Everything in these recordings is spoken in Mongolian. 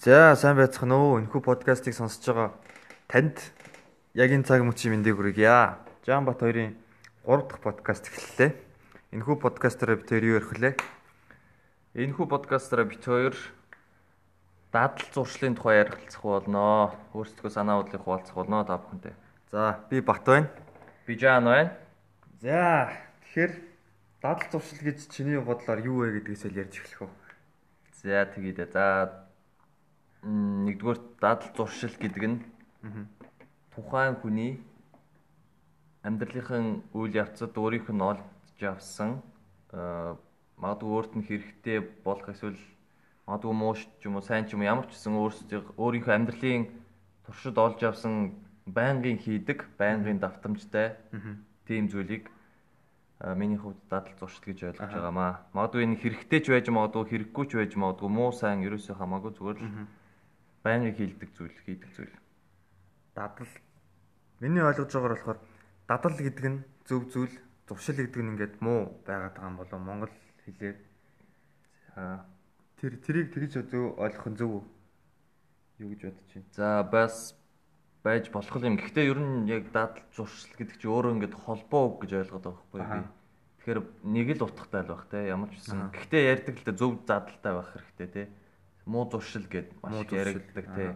За сайн байцгаана уу. Энэхүү подкастыг сонсож байгаа танд яг энэ цаг мөчийн мэндийг хүргье. Жамбат хоёрын 3 дахь подкаст эхэллээ. Энэхүү подкастаараа бид хоёр юу ярихлээ? Энэхүү подкастаараа бид хоёр дадал зуршлын тухай ярилцах болно. Өөрсдөө санаа бодлыг хуваалцах болно та бүхэнтэй. За би Бат байна. Би Жан байна. За тэгэхээр дадал зуршил гэж чиний бодлоор юу вэ гэдгээс л ярьж эхлэх үү? За тэгээд за нэгдүгээр дадал зуршил гэдэг нь тухайн хүний амьдралынхын үйл явцад өөрийнх нь олж авсан магадгүй өөрт нь хэрэгтэй болох эсвэл магадгүй муу ч юм уу сайн ч юм ямар ч гэсэн өөрийнхөө амьдралын туршид олж авсан байнгын хийдэг, байнгын давтамжтай тийм зүйлийг миний хувьд дадал зуршил гэж ойлгож байгаамаа. Магадгүй энэ хэрэгтэй ч байж магадгүй хэрэггүй ч байж магадгүй муу сайн ерөөсөө хамаагүй зүгээр л байнгын хийдэг зүйл, хийдэг зүйл. Дадал миний ойлгож байгаагаар болохоор дадал гэдэг нь зөв зүйл, зуршил гэдэг нь ингээд муу байгаад байгаа юм болоо Монгол хэлээр тэр тэрийг тэгж зөв ойлгох нь зөв юу гэж бодож байна. За бас байж болох юм. Гэхдээ ер нь яг дадал зуршил гэдэг чинь өөрөө ингээд холбоо үг гэж ойлгоод байгаа байхгүй би. Тэгэхээр нэг л утгатай л байх те ямар ч гэсэн. Гэхдээ ярьдаг л да зөв дадалтай байх хэрэгтэй те муу зуршил гэд маш их яригддаг тий.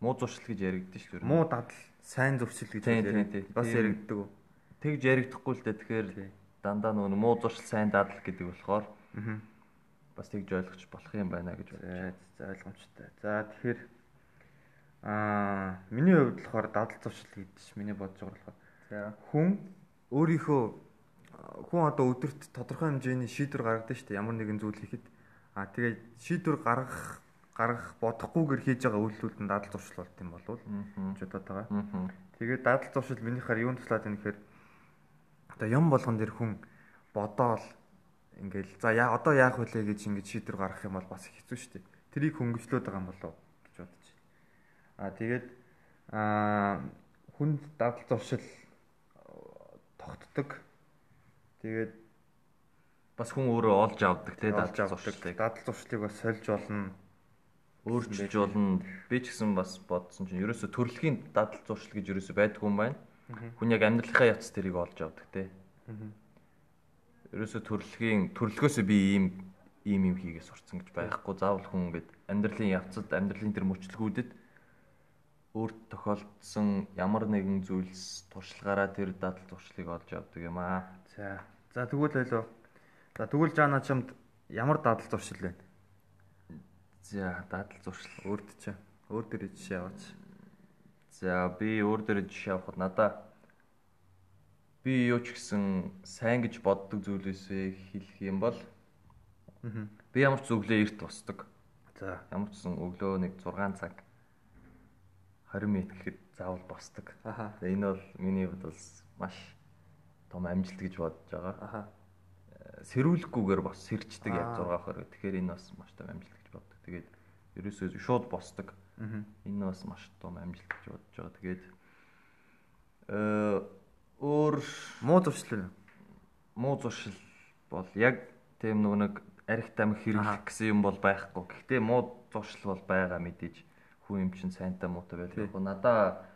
Муу зуршил гэж яригддаг шүү дээ. Муу дадал, сайн зуршил гэж яригддаг. Бас яригддаг? Тэгж яригдахгүй л дээ. Тэгэхээр дандаа нөгөө муу зуршил, сайн дадал гэдэг болохоор бас тэгж ойлгож болох юм байна гэж бодож. За ойлгомжтой. За тэгэхээр аа миний хувьд болохоор дадал зуршил гэдэг чинь миний бодож байгаа болохоор хүн өөрийнхөө хүн одоо өдөрт тодорхой хэмжээний шийдвэр гаргадаг шүү дээ. Ямар нэгэн зүйл хийхэд аа тэгээд шийдвэр гаргах гаргах бодохгүйгээр хийж байгаа үйлдэлүүд нь дадал зуршил болт юм гэж бодоод байгаа. Тэгээд дадал зуршил минийхээр юунд туслаад байна гэхээр одоо юм болгон дэр хүн бодоол ингээл за яа одоо яах вүлээ гэж ингэж шийдвэр гаргах юм бол бас хэцүү шүү дээ. Тэрийг хөнгөвчлөөд байгаа юм болов гэж бодож байна. Аа тэгээд аа хүнд дадал зуршил тогтдог. Тэгээд бас хүн өөрөө олж авдаг те дадал зуршилыг. Дадал зуршлыг бас сольж болно өөрчилж болно. Би ч гэсэн бас бодсон чинь ерөөсө төрөлхийн дадал зуршил гэж ерөөсө байдгүй юм байна. Хүн яг амьдралынхаа явц тэрийг олж авдаг те. Ерөөсө төрөлхийн төрлөхөөсөө би ийм ийм юм хийгээ сурцсан гэж байхгүй. Заавал хүн ингээд амьдралын явцад амьдралын тэр мөчлгүүдэд өөрт тохиолдсон ямар нэгэн зүйлс туршлагаараа тэр дадал зуршлыг олж авдаг юм аа. За. За тэгвэл ойлоо. За тэгвэл жаана чамд ямар дадал зуршил вэ? За дадал зуршил өөрт чи өөр дээр жишээ аваач. За би өөр дээр жишээ авахад надаа би юу ч гэсэн сайн гэж боддог зүйлээсээ хэлэх юм бол би ямар ч зөвлөө эрт босдог. За ямар ч гэсэн өглөө нэг 6 цаг 20 минут гэхэд заавал босдог. Энэ бол миний бол маш том амжилт гэж бодож байгаа. Сэрүүлэхгүйгээр бос сэрчдэг яг 6 20. Тэгэхээр энэ бас маш том амжилт ерөөсөө шууд босдог. Энэ бас маш том амжилт гэж бодож байгаа. Тэгээд э өөр муу зуршил муу зуршил бол яг тийм нөгөө нэг арх тамхи хэрэглэх гэсэн юм бол байхгүй. Гэхдээ муу зуршил бол байгаа мэдээж хүн юм чинь сайнтай муутай байдаг. Яг надаа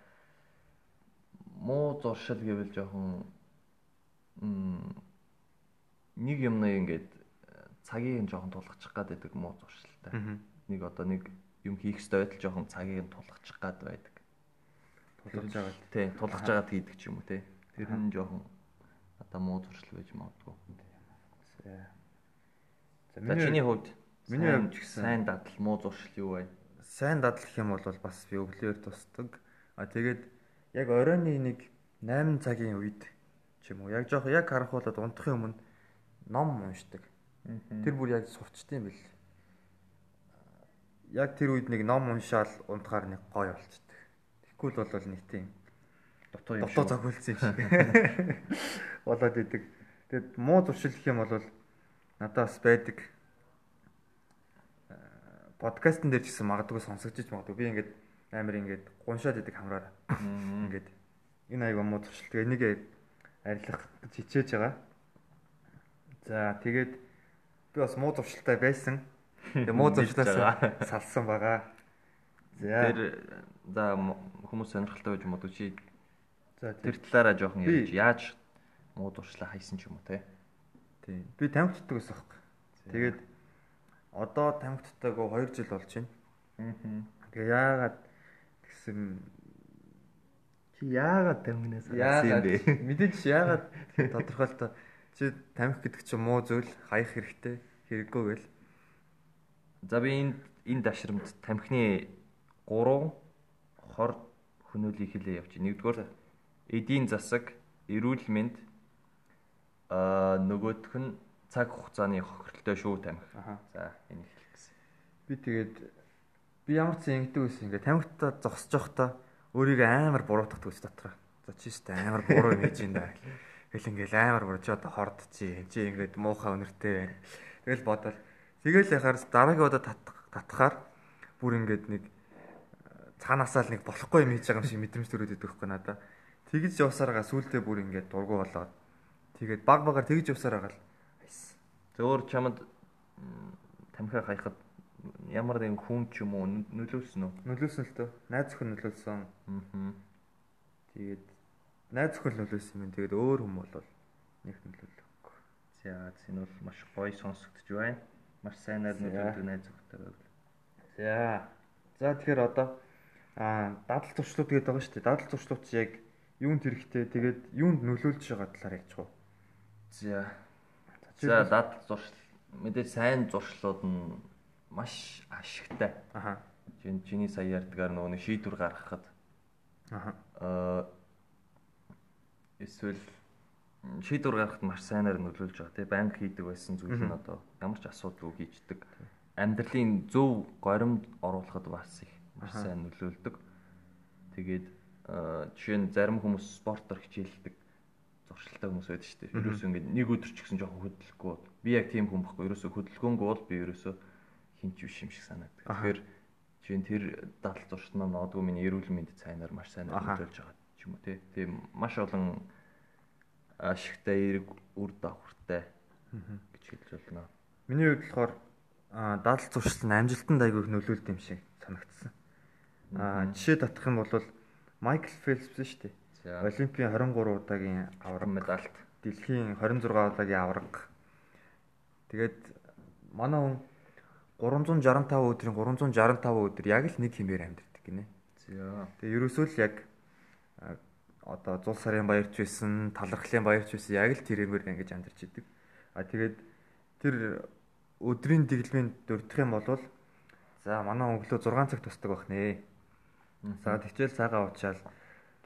муу зуршил гэвэл жоохон нэг юмнаа ингээд цагийг нь жоохон тулгачих гад байдаг муу зуршилтай. Нэг одоо нэг юм хийх ёстой байтал жоохон цагийг нь тулгачих гад байдаг. Тулгаж байгаа. Тий, тулгаж агаад хийдэг ч юм уу те. Тэр нь жоохон одоо муу зуршил байж магадгүй. За. Миний хувьд миний хувьд ч гэсэн сайн дадал муу зуршил юу вэ? Сайн дадал гэх юм бол бас би өглөөр тусдаг. А тэгээд яг оройны нэг 8 цагийн үед ч юм уу яг жоох яг харахуулаад унтахын өмнө ном уншдаг. Тэр бүр яг юм бэл. Яг тэр үед нэг ном уншаал унтахаар нэг гой болчдөг. Тэгэхгүй л бол нэг тийм дотоо юм дотоо зохиолцсон юм шиг болоод идэг. Тэгэд муу зуршил гэх юм бол надаас байдаг подкастн дээр ч гэсэн магадгүй сонсогдож магадгүй би ингээд амар ингээд гуншаад идэг хамраар ингээд энэ аяга муу зуршил тэгээ энийг арилгах гэж хичээж байгаа. За тэгээд би бас муу зуршилтай байсан. Тэгээ муу зуршлаас салсан байгаа. Тэр за хүмүүс сонирхолтой байж магадгүй чи за тэр талаараа жоохон ярьж яаж муу дуршлаа хайсан ч юм уу те. Тийм. Би тамхи тутдаг байсан байхгүй. Тэгээд одоо тамхи тутдаг 2 жил болж байна. Аа. Тэгээ яагаад гэсэн чи яагаад тамхинаас юм бэ? Мэдээж яагаад тодорхойлтоо чи тамхи гэдэг чинь муу зүйл хаях хэрэгтэй хэрэггүй гэл. За би энэ энэ дашрамд тамхины 3 хор хөнөөлийг хэлээ явчих. Нэгдүгээр эдийн засаг, эрүүл мэнд аа нөгөөх нь цаг хугацааны хохиролтой шүү тамхи. За энэ хэлэх гэсэн. Би тэгээд би ямар ч ингэдэг байсан ингээ тамхитаа зогсож явахдаа өөрийгөө амар буруутгах төс дотроо. За чи өстэй амар буруу юм хийж байна. Гэл ингээл амар буруу чи одоо хорд чи чи ингээд муухай өнөртэй байна. Тэгэл бодвол тэгэл яхаар дараагийн удаа татхаар бүр ингээд нэг цаанаасаа л нэг болохгүй юм хийж байгаа юм шиг мэдрэмж төрөөд идэх байхгүй надаа. Тэгж явсараа сүултээ бүр ингээд дургу болоод тэгээд баг багаар тэгж явсараа гал Зөөр чамд тамхи хаяхад ямар нэгэн хүн ч юм уу нөлөөлсөн үү? Нөлөөлсөн л төө. Найз зөвхөн нөлөөлсөн. Аа. Тэгээд найз зөвхөн нөлөөлсөн юм. Тэгээд өөр хүм бол нэг нөлөөлөхгүй. За энэ бол маш гоё сонсогдож байна. Маш сайнаар нөлөөлдөг найз зөвхөнтэй байвал. За. За тэгэхээр одоо аа дадал зуршлууд гэдэг байгаа шүү дээ. Дадал зуршлууд чи яг юунд хэрэгтэй тэгээд юунд нөлөөлж байгаа талаар ярьж байгаа. За За дад зуршил мэдээж сайн зуршлууд нь маш ашигтай. Аха. Чин чиний сая ярьдгаар нөгөө шийдвэр гаргахад аха. Аа эсвэл шийдвэр гаргахад маш сайнаар нөлөөлж байгаа. Тэгээ банк хийдэг байсан зүйл нь одоо ямар ч асуудал үгийждэг. Амьдралын зөв горимд оруулахад бас их маш сайн нөлөөлдөг. Тэгээд жишээ нь зарим хүмүүс спортоор хичээлдэг зуршилтай хүмүүс байдаг шүү дээ. Ерөөсөө ингэ нэг өдөр ч гэсэн жоохон хөдөлгөхгүй. Би яг тийм хүн байхгүй. Ерөөсөө хөдөлгөөнгүй бол би ерөөсөө хинч биш юм шиг санагдав. Тэгэхээр чинь тэр дал зуршнаа нодгүй миний эрүүл мэнд цайнаар маш сайн хөдөлж байгаа юм уу тийм маш олон ашигтай эрг үр давхартай гэж хэлж болно. Миний хувьд болохоор дал зуршил нь амжилтанд айгүй нөлөөлд юм шиг санагдсан. Аа жишээ татах юм бол Майкл Фелпс шүү дээ Олимпийн 23 удаагийн авраг медальт, дэлхийн 26 удаагийн авраг. Тэгээд манай хүн 365 өдрийн 365 өдөр яг л нэг хэмээр амьдэрдэг гинэ. Тэгээ ерөөсөө л яг одоо зул сарын баярч байсан, талархлын баярч байсан яг л тэрээр ингэж амьдарч идэг. А тэгээд тэр өдрийн дэглэмийн дурдах юм бол за манай өглөө 6 цаг тусдаг байх нэ. За тэгчээл цагаа уучаал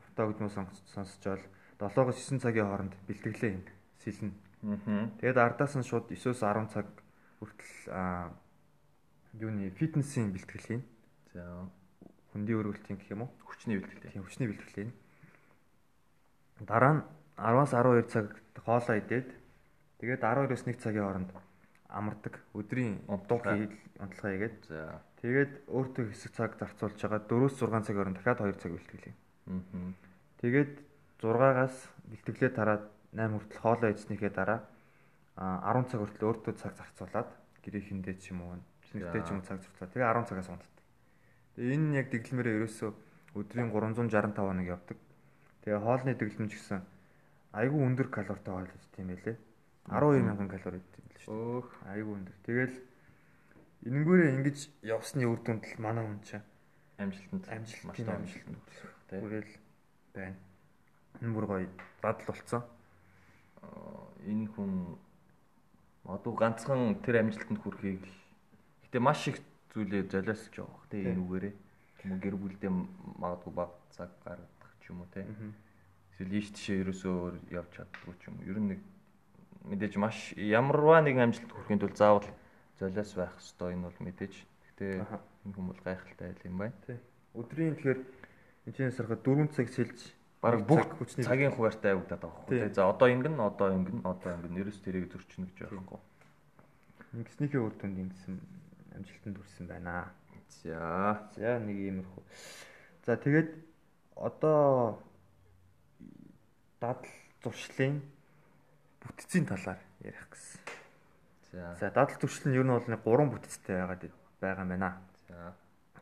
дутаа үдмөө сонсчоол 7-оос 9 цагийн хооронд бэлтгэлээ юм сэлнэ. Тэгээд ардаас нь шууд 9-оос 10 цаг хүртэл юуны фитнесийн бэлтгэл хийн. За хүндийн өргөлтийн гэх юм уу? Хүчний бэлтгэл. Тийм хүчний бэлтгэл хийн. Дараа нь 10-аас 12 цаг хоолоо идээд тэгээд 12-оос 1 цагийн хооронд амардаг өдрийн унтлагаа хийгээд за тэгээд өөртөө хэсэг цаг зарцуулж байгаа 4-6 цагийн хооронд дахиад 2 цаг бэлтгэл юм. Аа. Тэгээд 6-аас бэлтгэлээ тараад 8 хүртэл хоолоо идснийхээ дараа 10 цаг хүртэл өөртөө цаг зарцуулаад гэрээхэндээ ч юм уу шингэтэй ч юм цаг зарцуулаад тэгээ 10 цагаас унтдаг. Тэгээ энэ яг дэглэмээрээ ерөөсөө өдрийн 365 хоног явдаг. Тэгээ хоолны дэглэм ч гэсэн айгүй өндөр калоритой хоол идэх тийм байлээ. 12 мянган калори идэх юм л шүү. Өөх айгүй өндөр. Тэгэл энэнгүүрээ ингэж явсны үр дүнд л манай хүн чинь амжилтанд амжилт маш том амжилтанд хүрэл байна. Энэ бүр гоё бадал болцсон. Энэ хүн одоо ганцхан тэр амжилтанд хүрэхийг л гэтээ маш их зүйлээ золиосч байгаа бох тэ энэ үгээрээ. Тэм гэр бүлдээ магадгүй баг цаг гаргах ч юм уу те. Эсвэл ийш тишээ ерөөсөө явж чаддгүй ч юм уу. Ер нь нэг мэдээж маш ямарваа нэгэн амжилт хүрэхин тулд заавал золиос байх ёстой энэ бол мэдээж. Гэтээ энэ бол гайхалтай айл юм байна. Тий. Өдрийн тэгэхээр Энд сарахад 4 цаг сэлж баг бүх хүчний цагийн хуваартай явагдаад байгаа байхгүй. За одоо ингэн одоо ингэн одоо ингэн нэрс тэрийг зөрчнө гэж байхгүй. Ингэснийхээ үр дүнд ингэсэн амжилтанд хүрсэн байна. За. За нэг иймэрхүү. За тэгээд одоо дадал зуршлын бүтцийн талаар ярих гэсэн. За. За дадал зуршил нь ер нь бол нэг гурван бүтцтэй байгаад байгаа байна. За.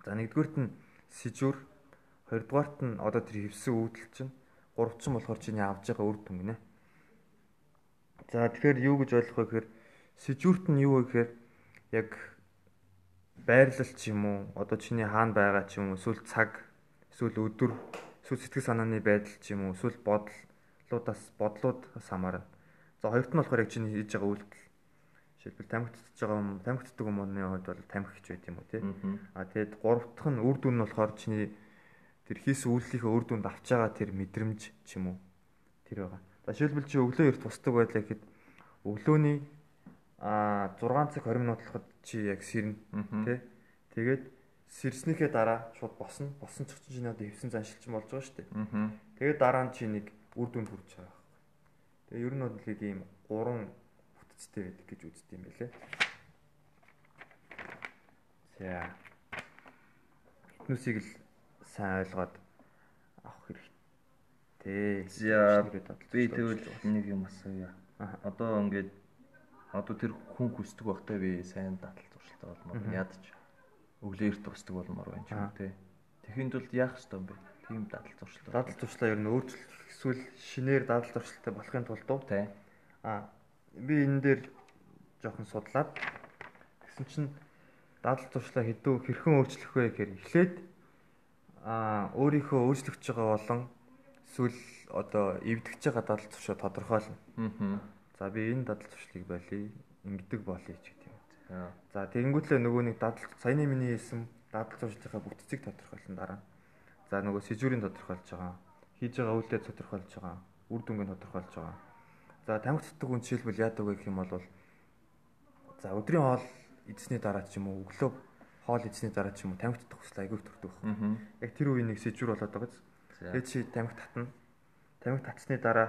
За нэгдүгürt нь сэжүр хоёрдугаарт нь одоо тэр хевсэн үүдэл чинь гуравт нь болохоор чиний авж байгаа үр дүн гинэ. За тэгэхээр юу гэж ойлгох вэ гэхээр сэжүрт нь юу вэ гэхээр яг байрлал ч юм уу одоо чиний хаана байгаа ч юм уу эсвэл цаг эсвэл өдөр эсвэл сэтгэл санааны байдал ч юм уу эсвэл бодлуудаас бодлуудаас хамаарна. За хоёрт нь болохоор яг чиний хийж байгаа үйлдэл жишээлбэл тамхитж байгаа юм тамхитдаг хүмүүний хувьд бол тамхич байт юм уу тий. А тэгэд гурав дахь нь үр дүн нь болохоор чиний тэр хийсэн үйлдэлийнхээ үр дүнд авч байгаа тэр мэдрэмж ч юм уу тэр байгаа. За жишээлбэл чи өглөө эрт тусдаг байлаа гэхэд өглөөний а 6 цаг 20 минут болоход чи яг сэрнэ тий. Тэгээд сэрснийхээ дараа шууд босно. Босон ч чинь одоо хевсэн заншилч болж байгаа шүү дээ. Тэгээд дараа нь чи нэг үр дүнд хүрч байгаа. Тэгээ ер нь бол нэг ийм гурван бүтцтэй байдаг гэж үздэг юм байлээ. За. Этнүсийг л сайн ойлгоод авах хэрэгтэй. За би тэгвэл нэг юм асууя. Одоо ингээд одоо тэр хүн хүсдэг байхдаа би сайн дадал туршилтаа болмоор ядаж өглөөр тусдаг болмоор байна ч юм те. Тэхийн тулд яах ёстой юм бэ? Тийм дадал туршилт. Дадал туршлаа ер нь өөрчлөлт эсвэл шинээр дадал туршилттай болохын тулд уу? Тий. Аа би энэ дээр жоохон судлаад тэгсэн чинь дадал туршлаа хэдүү хэрхэн өөрчлөх вэ гэхээр эхлээд аа өөрийнхөө өөрчлөгдөж байгаа болон эсвэл одоо эвдэгч байгаа дадал туршаа тодорхойлно. Аа. За би энэ дадал туршлыг болъё, ингэдэг болъё ч гэдэг. За тэгэнгүүтлээ нөгөө нэг дадал саяны миний хэлсэн дадал туршлынхаа бүтцийг тодорхойлсон дараа. За нөгөө сэжүүрийн тодорхойлж байгаа, хийж байгаа үйлдэл тодорхойлж байгаа, үр дүнгийн тодорхойлж байгаа. За тамхи татдаг хүн жишээлбэл яадаг вэ гэх юм бол за өдрийн хоол эзсний дараа ч юм уу өглөө хоол эзсний дараа ч юм уу тамхи татах хүсэл айгүй төрдөг. Яг тэр үеийн нэг сэжүүр болоод байгаа биз. Тэгээд чи тамхи татна. Тамхи татсны дараа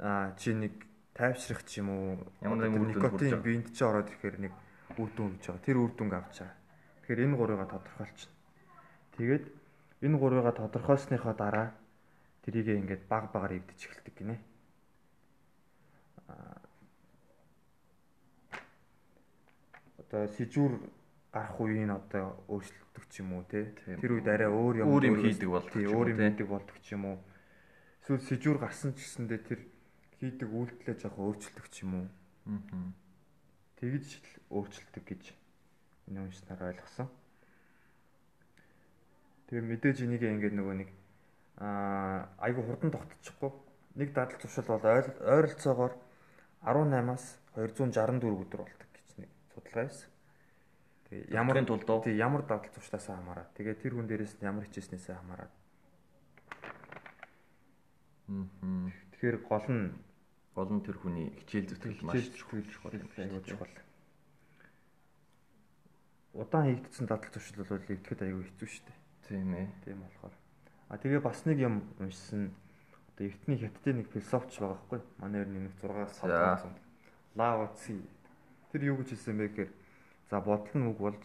а чи нэг тайвшрах ч юм уу ямар нэг никотин биед чи ороод ирэхээр нэг үр дүн гэж байгаа. Тэр үр дүнг авч байгаа. Тэгэхээр энэ гурыгаа тодорхойлчихно. Тэгээд энэ гурыгаа тодорхойлсныхоо дараа тэрийг ингээд баг багаар эвдэж эхэлдэг гинэ. одоо сэжүүр гарах үеийн одоо өөрчлөгдөх ч юм уу те тэр үед арай өөр юм өөр юм хийдэг болдог тийм өөр юм хийдэг болдог ч юм уу эсвэл сэжүүр гарсан ч гэсэндээ тэр хийдэг үйлдэлээ жоохон өөрчлөлтөх ч юм уу аа тэгж өөрчлөлтөг гэж энэ уншнаар ойлгосон тэгээ мэдээж энийг ингээд нөгөө нэг аа айгу хурдан тогтчихгүй нэг дадал туршил бол ойролцоогоор 18-аас 264 өдөр болдог гэж нэг судалгаа байсан. Тэгээ ямар тулд уу? Тий ямар дадал туршлаасаа хамаарат. Тэгээ тэр хүн дээрээс нь ямар хичээснээсээ хамаарат. Мм. Тэгэхээр гол нь гол нь тэр хүний хичээл зүтгэл маш чухал аюул чухал. Удаан хийгдсэн дадал туршил бол эвдэхэд аюул хэцүү шүү дээ. Тийм ээ. Тийм болохоор. А тэгээ бас нэг юм уншсан одоо эртний хятадын нэг философч байгаа хгүй. Манай нэг 6-аас 7 Лао Ци. Тэр юу гэж хэлсэн бэ гэхээр за бодол нь үг болж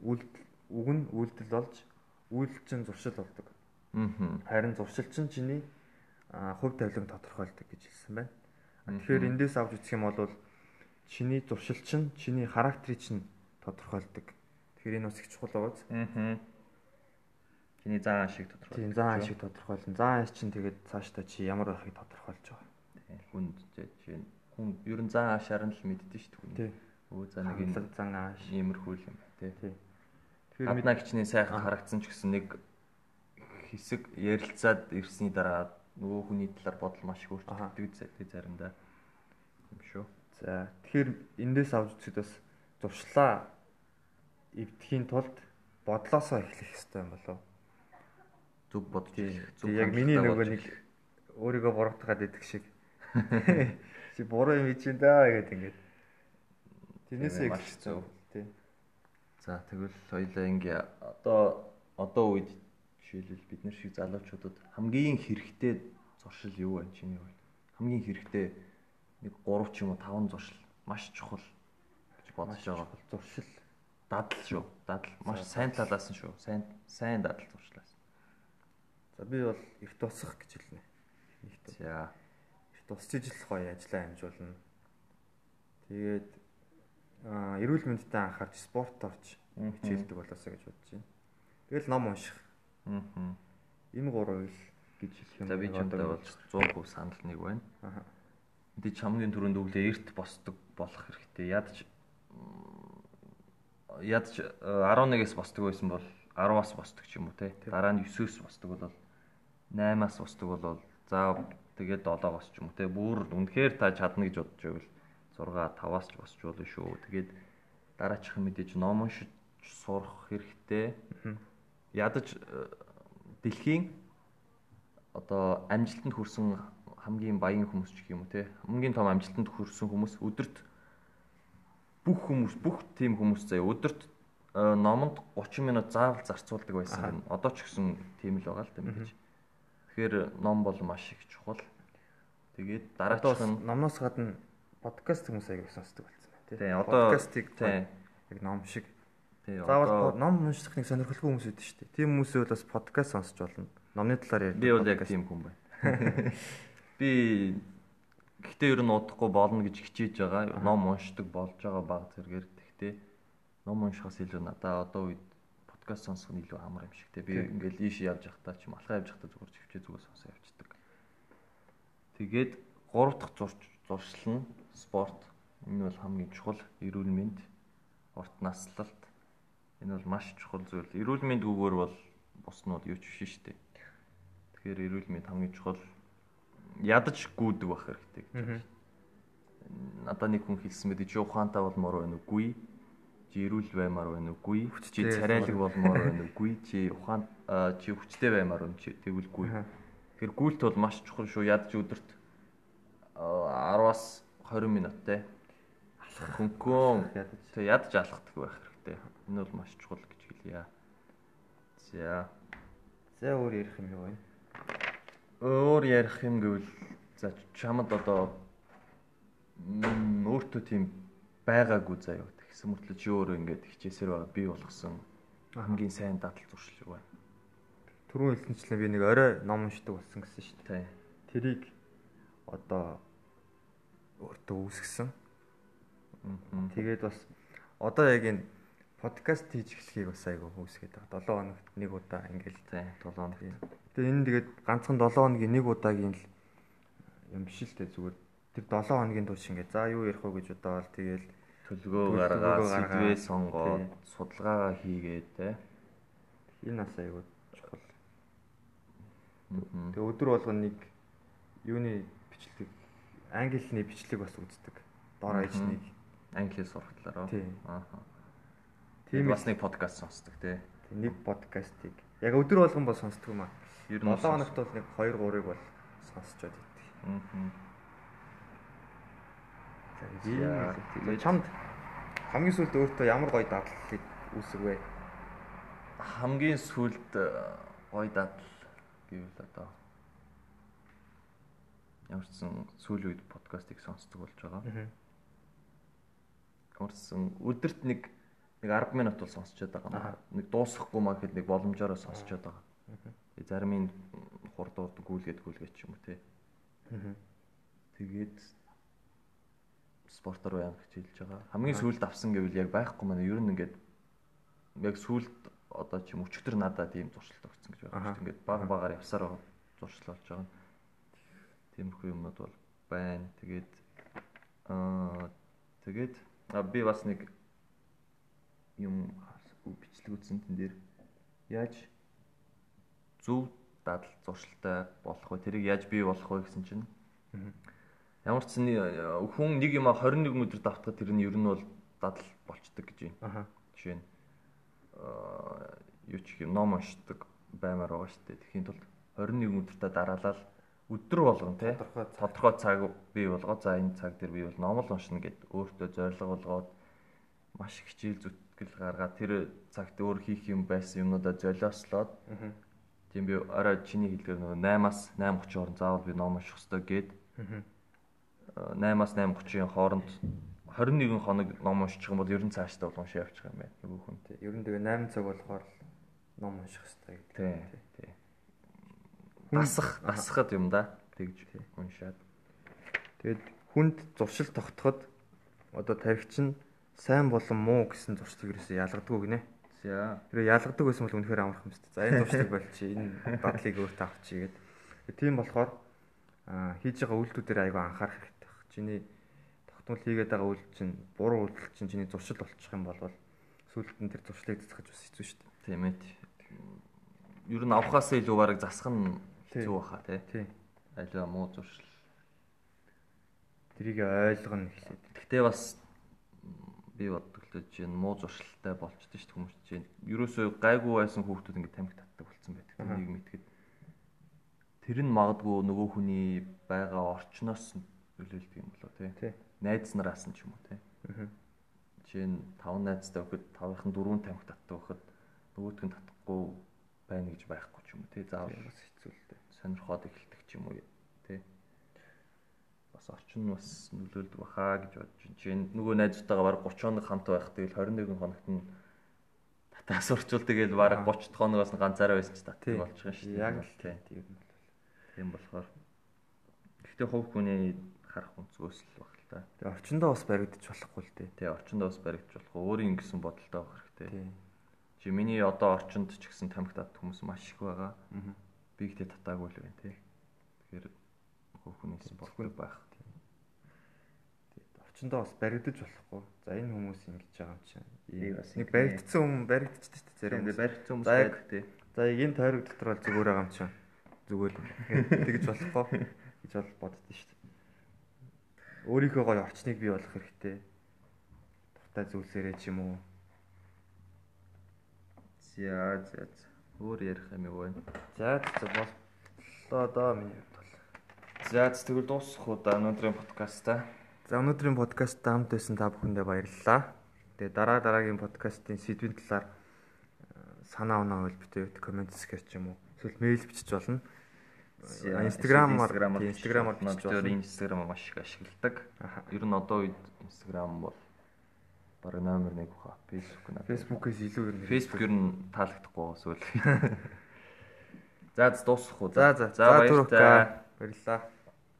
үйлдэл үг нь үйлдэл болж үйлдэл чинь зуршил болдог. Аа. Харин зуршил чинь чиний хувь тавилан тодорхойлдог гэж хэлсэн байна. Тэгэхээр эндээс авч үзэх юм бол чиний зуршил чинь чиний характерыг чинь тодорхойлдог. Тэгэхээр энэ бас их чухал байгаа биз? Аа Чиний зан шиг тодорхойлж. Тийм зан шиг тодорхойлно. Зан чинь тэгээд цаашдаа чи ямар байхыг тодорхойлж байгаа. Тийм хүн чинь хүн ер нь зан аашаар нь л мэддэж шүү дээ. Тийм. Өө за нэг энэ зан ааш иймэрхүү юм тий. Тэгэхээр мэднаа гिचний сайхан харагдсан ч гэсэн нэг хэсэг ярилцаад ирсний дараа нөгөө хүний талаар бодол маш их өөрчлөгдөж заримдаа. Юм шүү. За тэгэхээр эндээс авч үзэхэд бас зуршлаа эвдэхийн тулд бодлоосоо эхлэх хэрэгтэй юм болов. Зүг бодож зүг яг миний нөгөө нэг өөрийгөө буруудахад идэх шиг. Чи буруу юм чинь даа гэдэг ингээд. Тэрнээсээ их хэцүү тий. За тэгвэл хоёлаа ингээ одоо одоо үед жишээлбэл бид нар шиг залуучуудад хамгийн хэрэгтэй зуршил юу вэ? Чиний хувьд? Хамгийн хэрэгтэй нэг 3 ч юм уу 5 зуршил маш чухал гэж бодож байгаа. зуршил. Дадал шүү. Дадал. Маш сайн талаас нь шүү. Сайн сайн дадал зуршлаас. За би бол эрт тусах гэж хэлнэ. За. Эрт тусч ижил гоё ажиллаа амжуулна. Тэгээд аа эрүүл мэндэд анхаарч спорт орж хичээлдэг болоосаа гэж бодож байна. Тэгэл ном унших Аа. Энэ гурав л гэж хэлэх юм. За би чамтай болж 100% санал нэг байна. Аа. Энд ч хамгийн түрүүнд өглөө эрт босдог болох хэрэгтэй. Ядч ядч 11-ээс босдог байсан бол 10-аас босдог ч юм уу те. Дараа нь 9-өөс босдог бол 8-аас босдог бол за тэгээд 7-оос ч юм уу те. Бүр үнэхээр та чадна гэж бодож байвал 6 5-аас ч босч болно шүү. Тэгээд дараачих мэдээж ном уншиж сурах хэрэгтэй. Ядаж дэлхийн одоо амжилтанд хүрсэн хамгийн баян хүмүүс ч юм уу те хамгийн том амжилтанд хүрсэн хүмүүс өдөрт бүх хүмүүс бүх тийм хүмүүс заяа өдөрт номонд 30 минут заавал зарцуулдаг байсан. Одоо ч гэсэн тийм л байгаа л да мэдээж. Тэгэхээр ном бол маш их чухал. Тэгээд дараачих нь номноос гадна подкаст хүмүүс аяг сонсдог болсон байна тийм. Одоо подкастыг яг ном шиг заавал ном унших нэг сонирхолтой хүмүүс үүдэн шүү дээ. Тийм хүмүүсээ бас подкаст сонсч болно. Номны талаар ярьж би бол яг тийм хүн байна. Би гэхдээ ер нь удахгүй болно гэж хичээж байгаа. Ном уншдаг болж байгаа баг зэрэгээр. Гэхдээ ном уншихаас илүү надаа одоо үед подкаст сонсох нь илүү амар юм шиг те. Би ингээл ийш явж явахдаа ч юм алхаа явж явахдаа зүгээр чивчээ зүгээр сонсоо явчихдаг. Тэгээд гурав дахь зурч зуршил нь спорт. Энэ бол хамгийн чухал эрүүл мэнд, урт наслалт. Энэ бол маш чухал зүйл. Эрүүл мэнд гүгээр бол буснууд юу ч биш шүү дээ. Тэгэхээр эрүүл мэнд хамгийн чухал ядаж гүйдэг байх хэрэгтэй гэж байна. Надаа нэг хүн хэлсэн мэт чи ухаантай болмоор байна уугүй. Чи эрүүл баймаар байна уугүй. Чи царайлаг болмоор байна уугүй. Чи ухаан чи хүчтэй баймаар байна чи тэгвэлгүй. Тэгэхээр гүйлт бол маш чухал шүү. Ядаж өдөрт 10-аас 20 минуттай хөнгөн тэг ядаж алхдаг байх хэрэгтэй. Энэ бол маш чухал гэж хэлье. За. За өөр ярих юм юу вэ? Өөр ярих юм гэвэл за чамд одоо өөртөө тийм байгаагүй заяа. Тэгсэн мөртлөө чи өөрөө ингээд хичээсээр байгаа би болгосон хамгийн сайн дадал зуршил байна. Түрүүн хэлсэнчлэн би нэг орой ном уншдаг болсон гэсэн шүү дээ. Тэрийг одоо өөртөө үүсгэсэн. Тэгээд бас одоо яг энэ подкаст хийж эхлэхийг бас айгу үүсгээд байгаа. 7 хоногт нэг удаа ингээл тийм 7 хоногт. Тэгээ энэ тэгээд ганцхан 7 хоногийн нэг удаагийн л юм биш л дээ зүгээр тэр 7 хоногийн турш ингээд за юу ярих вэ гэж бодоол тэгээл төлгөө гаргаад сэдвээ сонгоод судалгаагаа хийгээд. Энэ бас айгу чухал. Тэгээ өдөр болгоно нэг юуны бичлэг англи хэлний бичлэг бас үздэг. Дор аяж нэг англиэр сурах талаараа. Аа. Тийм бас нэг подкаст сонсдог тий. Нэг подкастыг яг өдөр болгон бол сонсдог юм аа. Ер нь 7 хоногт бол нэг 2 3-ыг бол сонсчод идэх. Аа. За чамд хамгийн сүүлд өөртөө ямар гоё дадлыг үүсгвэ? Хамгийн сүүлд гоё дадал гэвэл одоо ямар ч сан сүүлийн үед подкастыг сонсдог болж байгаа. Ямарсан өдөрт нэг нэг 10 минут бол сонсчод байгаа. Нэг дуусахгүй маа гэхэд нэг боломжоор сонсчод байгаа. Зарим нь хурдууд гүйлгээд гүйлгээд ч юм уу те. Тэгээд спортоор байнг хичээлж байгаа. Хамгийн сүүлд авсан гэвэл яг байхгүй маань ер нь ингээд яг сүүлд одоо ч юм өчтөр надад тийм зуршилт өгсөн гэж байна. Ингээд баг багаар явсаар байгаа зуршил болж байгаа. Тиймэрхүү юмнууд бол байна. Тэгээд аа тэгээд би бас нэг юм бичлэг үзсэн тэн дээр яаж зөв дадал зуршилтай болох вэ? Тэрийг яаж бий болох вэ гэсэн чинь ямар ч зэн хүн нэг юм 21 өдөр давтахад тэр нь ер нь бол дадал болчдөг гэж байна. Жишээ нь юу ч юм ном уншдаг баймаар байгаа шүү дээ. Тэхийн тулд 21 өдөртөө дараалал өдөр болгон тий тодорхой цаг бий болгоо. За энэ цаг дээр би бол ном л уншина гэд өөртөө зорилго болгоод маш хичээл зүтгэл гаргаад тэр цагт өөр хийх юм байсан юмнуудаа золиослоод тийм би орой чиний хэлдгээр нөгөө 8-аас 8:30 хооронд заавал би ном унших хэрэгтэй гээд 8-аас 8:30-ийн хооронд 21 хоног ном уншчих юм бол ер нь цаашдаа бол уншаа явчих юм байна нөгөө хүн. Тий. Ер нь тэгээ 8 цаг болохоор ном унших хэрэгтэй гэдэг. Тий. Тий. Дасах, дасахад юм да. Тэгж уншаад. Тэгээд хүнд зуршил тогтоход одоо тархич нь сайн болон муу гэсэн зуршлыг ерөөсөө ялгадгүй гинэ. За. Тэр ялгадаг байсан бол үнэхээр амархан юм шүү дээ. За энэ зуршлыг болчих. Энэ дадлыг өөртөө авчиж гээд. Тийм болохоор хийж байгаа үйлдэлүүдээр айгүй анхаарах хэрэгтэй баг. Чиний тогтмол хийгээд байгаа үйлдэл чинь буруу үйлдэл чинь чиний зуршил болчих юм бол сүүлд нь тэр зуршлыг засгаж бас хэцүү шүү дээ. Тийм ээ. Ер нь авахаас илүү бараг засах нь хэцүү баха тий. Аливаа муу зуршил. Тэрийг ойлгоно гэхлээр. Гэхдээ бас би боддог л чинь муу зуршилтай болчихдээ шүү дээ хүмүүс чинь. Ерөөсөө гайгүй байсан хүүхдүүд ингэ тамхи татдаг болсон байдаг. Нийгэм итгэд. Тэр нь магадгүй нөгөө хүний байгаа орчноос нөлөөлдөг юм болоо тий. Найз нараас нь ч юм уу тий. Жишээ нь 5 найзтай өгөхөд 5-ын 4 тамхи татдаг өгөхөд нөгөөдг нь татахгүй байна гэж байхгүй ч юм уу тий. Заавал бас хэцүү л дээ. Сонирхоод эхэлдэг ч юм уу тий. Бас орчин нь бас нөлөөлдөг баха гэж бодож байна. Нөгөө найзтайгаа баг 30 хоног хамт байх тэгэл 21 хоногт нь татаас урчул тэгэл баг 30 хоногоос нь ганцаараа байсан ч татдаг болчих юм шүү дээ. Яг л тий. Тийм болохоор гэхдээ хувь хүний харах өнцгөөс л баг л та. Тэгээ орчиндөө бас баригдчих болохгүй л дээ. Тий, орчиндөө бас баригдчих болохгүй. Өөрийн гэсэн бодолтой байх хэрэгтэй. Тий. Чи миний одоо орчинд ч гэсэн тамхи татдаг хүмүүс маш их байгаа. Аа. Би ихтэй татаагүй л байна тий. Тэгэхээр хувь хүний спортгүй байх. Орчиндөө бас баригдаж болохгүй. За энэ хүмүүс ингэж байгаа юм чинь. Нэг баригдсан хүн баригдчихдаг шүү дээ. Зарим баригдсан хүмүүс байдаг тий. За энэ тойрог дотор бол зүгээр байгаа юм чинь зүгээр тэгж болохгүй гэж бол боддоо шүү дээ. Өөрийнхөө гоё орчныг бий болгох хэрэгтэй. Дуртай зүйлсээрээ ч юм уу. За за өөр ярих юм уу вэ? За за боллоо доо миний бол. За тэгвэл дуусах уу да өнөөдрийн подкаста. За өнөөдрийн подкаст хамт байсан та бүхэндээ баярлалаа. Тэгээ дараа дараагийн подкастын сэдвийн талаар санаа оноо хөл битээ комент хэсгээр ч юм уу эсвэл мэйл бичиж болно. Инстаграмаар Инстаграмаар монтер Инстаграм маш их ашигладаг. Ер нь одоо үед Инстаграм бол бараг номер 1 баха. Facebook наа. Facebook-ээс илүү ер нь Facebook ер нь таалагдахгүй эсвэл. За дуусах уу. За за. За баярлалаа. Баярлалаа.